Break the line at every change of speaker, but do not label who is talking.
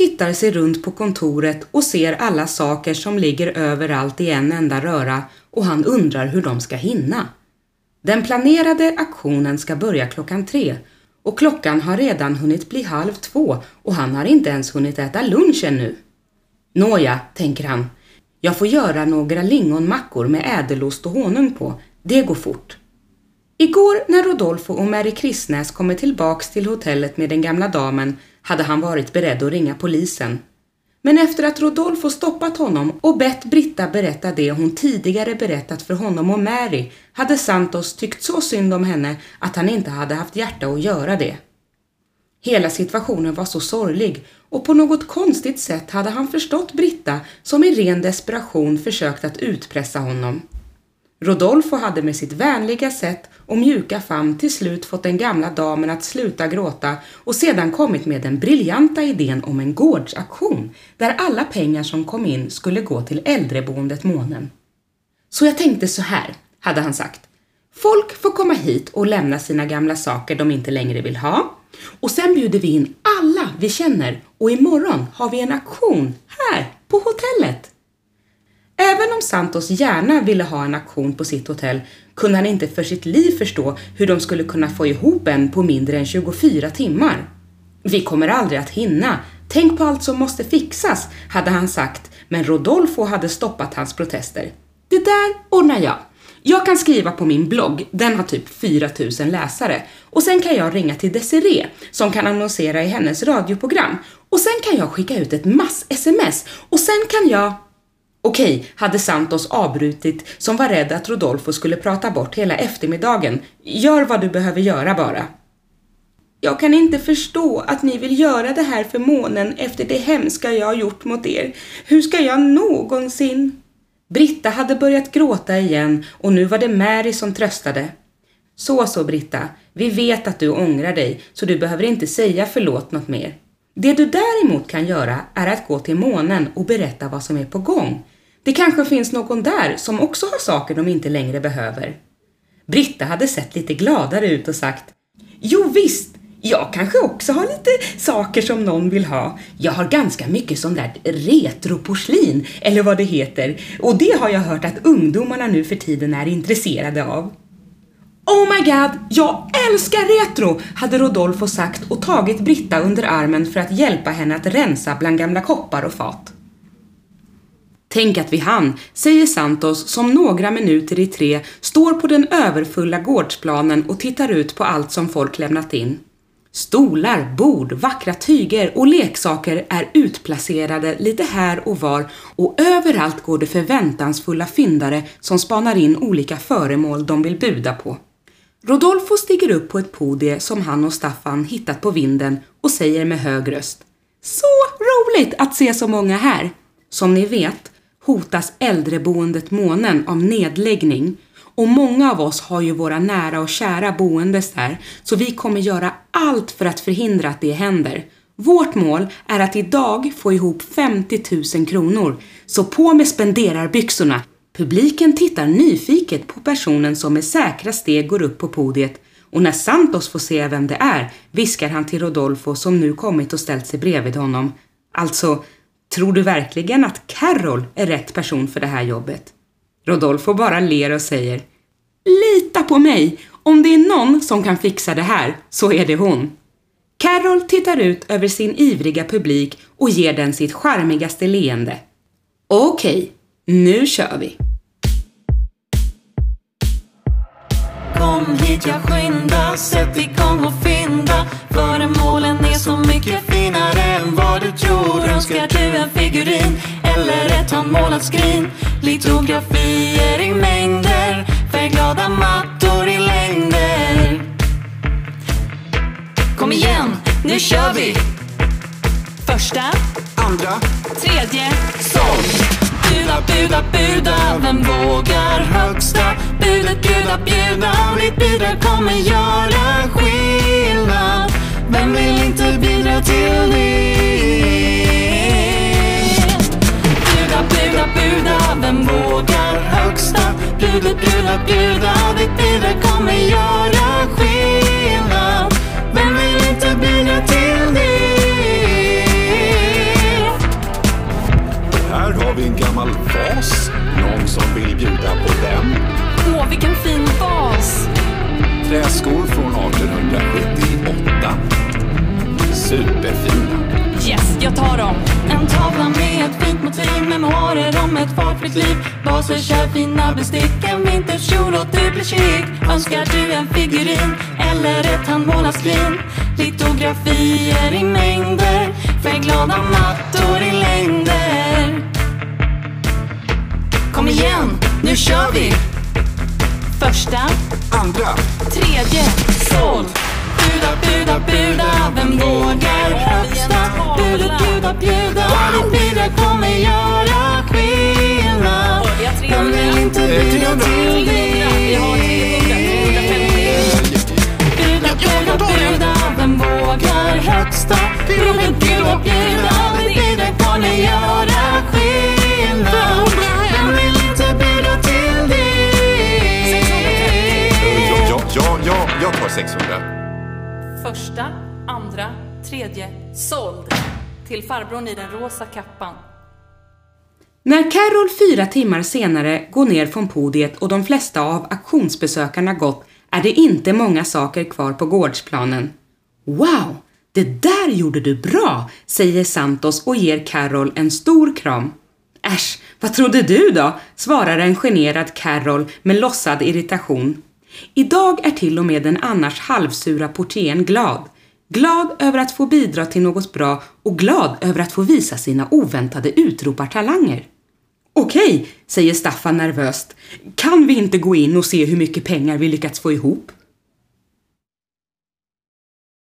tittar sig runt på kontoret och ser alla saker som ligger överallt i en enda röra och han undrar hur de ska hinna. Den planerade aktionen ska börja klockan tre och klockan har redan hunnit bli halv två och han har inte ens hunnit äta lunch ännu. Nåja, tänker han. Jag får göra några lingonmackor med ädelost och honung på. Det går fort. Igår när Rodolfo och Mary Kristnäs kommer tillbaks till hotellet med den gamla damen hade han varit beredd att ringa polisen. Men efter att Rodolfo stoppat honom och bett Britta berätta det hon tidigare berättat för honom och Mary hade Santos tyckt så synd om henne att han inte hade haft hjärta att göra det. Hela situationen var så sorglig och på något konstigt sätt hade han förstått Britta som i ren desperation försökt att utpressa honom. Rodolfo hade med sitt vänliga sätt och mjuka famn till slut fått den gamla damen att sluta gråta och sedan kommit med den briljanta idén om en gårdsaktion där alla pengar som kom in skulle gå till äldreboendet Månen. Så jag tänkte så här, hade han sagt. Folk får komma hit och lämna sina gamla saker de inte längre vill ha och sen bjuder vi in alla vi känner och imorgon har vi en aktion här på hotellet. Även om Santos gärna ville ha en aktion på sitt hotell kunde han inte för sitt liv förstå hur de skulle kunna få ihop en på mindre än 24 timmar. Vi kommer aldrig att hinna. Tänk på allt som måste fixas, hade han sagt, men Rodolfo hade stoppat hans protester. Det där ordnar jag. Jag kan skriva på min blogg, den har typ 4000 läsare. Och sen kan jag ringa till Desiree som kan annonsera i hennes radioprogram. Och sen kan jag skicka ut ett mass-sms och sen kan jag... Okej, hade Santos avbrutit som var rädd att Rodolfo skulle prata bort hela eftermiddagen. Gör vad du behöver göra bara. Jag kan inte förstå att ni vill göra det här för månen efter det hemska jag har gjort mot er. Hur ska jag någonsin? Britta hade börjat gråta igen och nu var det Mary som tröstade. Så så Britta, vi vet att du ångrar dig så du behöver inte säga förlåt något mer. Det du däremot kan göra är att gå till månen och berätta vad som är på gång. Det kanske finns någon där som också har saker de inte längre behöver. Britta hade sett lite gladare ut och sagt Jo visst, jag kanske också har lite saker som någon vill ha. Jag har ganska mycket sånt där retroporslin, eller vad det heter, och det har jag hört att ungdomarna nu för tiden är intresserade av. Oh my god, jag älskar retro, hade Rodolfo sagt och tagit Britta under armen för att hjälpa henne att rensa bland gamla koppar och fat. Tänk att vi hann, säger Santos som några minuter i tre står på den överfulla gårdsplanen och tittar ut på allt som folk lämnat in. Stolar, bord, vackra tyger och leksaker är utplacerade lite här och var och överallt går det förväntansfulla fyndare som spanar in olika föremål de vill buda på. Rodolfo stiger upp på ett podie som han och Staffan hittat på vinden och säger med hög röst Så roligt att se så många här! Som ni vet hotas äldreboendet Månen av nedläggning och många av oss har ju våra nära och kära boendes där, så vi kommer göra allt för att förhindra att det händer. Vårt mål är att idag få ihop 50 000 kronor, så på med spenderarbyxorna. Publiken tittar nyfiket på personen som med säkra steg går upp på podiet och när Santos får se vem det är viskar han till Rodolfo som nu kommit och ställt sig bredvid honom. Alltså, tror du verkligen att Carol är rätt person för det här jobbet? Rodolfo bara ler och säger Lita på mig! Om det är någon som kan fixa det här så är det hon. Carol tittar ut över sin ivriga publik och ger den sitt charmigaste leende. Okej, nu kör vi!
Kom hit, jag skynda, sätt igång och fynda. Föremålen är så mycket finare än vad du tror. Önskar du en figurin eller ett handmålat skrin? Litografier i mängder Färgglada mattor i längder. Kom igen, nu kör vi!
Första,
Andra,
tredje,
såld! Buda, buda, buda, vem vågar högsta? Budet bjuda, bjuda, ditt bidrag kommer göra skillnad Vem vill inte bidra till Skor från
1878. Superfina.
Yes, jag tar dem.
En tavla med ett fint motiv, memoarer om ett fartfritt liv. Baser, kör fina bestick, en vinterkjol och du blir chic. Önskar du en figurin eller ett handmålat skrin? Litografier i mängder, färgglada mattor i längder. Kom igen, nu kör vi!
Första,
Andra,
tredje, såld.
Buda, buda, buda, vem vågar högsta? Budet, bjuda, bjuda, ditt bidrag kommer göra skillnad.
Vi har 300.
Vem vill inte
Eh,
bjuda
300.
till
Vi har 300, 350.
Buda, buda, buda, vem vågar högsta? Budet, bjuda, bjuda, ditt bidrag kommer göra
tredje, såld. Till farbrorn i den rosa kappan.
När Carol fyra timmar senare går ner från podiet och de flesta av auktionsbesökarna gått är det inte många saker kvar på gårdsplanen. Wow! Det där gjorde du bra, säger Santos och ger Carol en stor kram. Äsch, vad trodde du då? svarar en generad Carol med lossad irritation. Idag är till och med den annars halvsura portieren glad. Glad över att få bidra till något bra och glad över att få visa sina oväntade utropartalanger. Okej, säger Staffan nervöst. Kan vi inte gå in och se hur mycket pengar vi lyckats få ihop?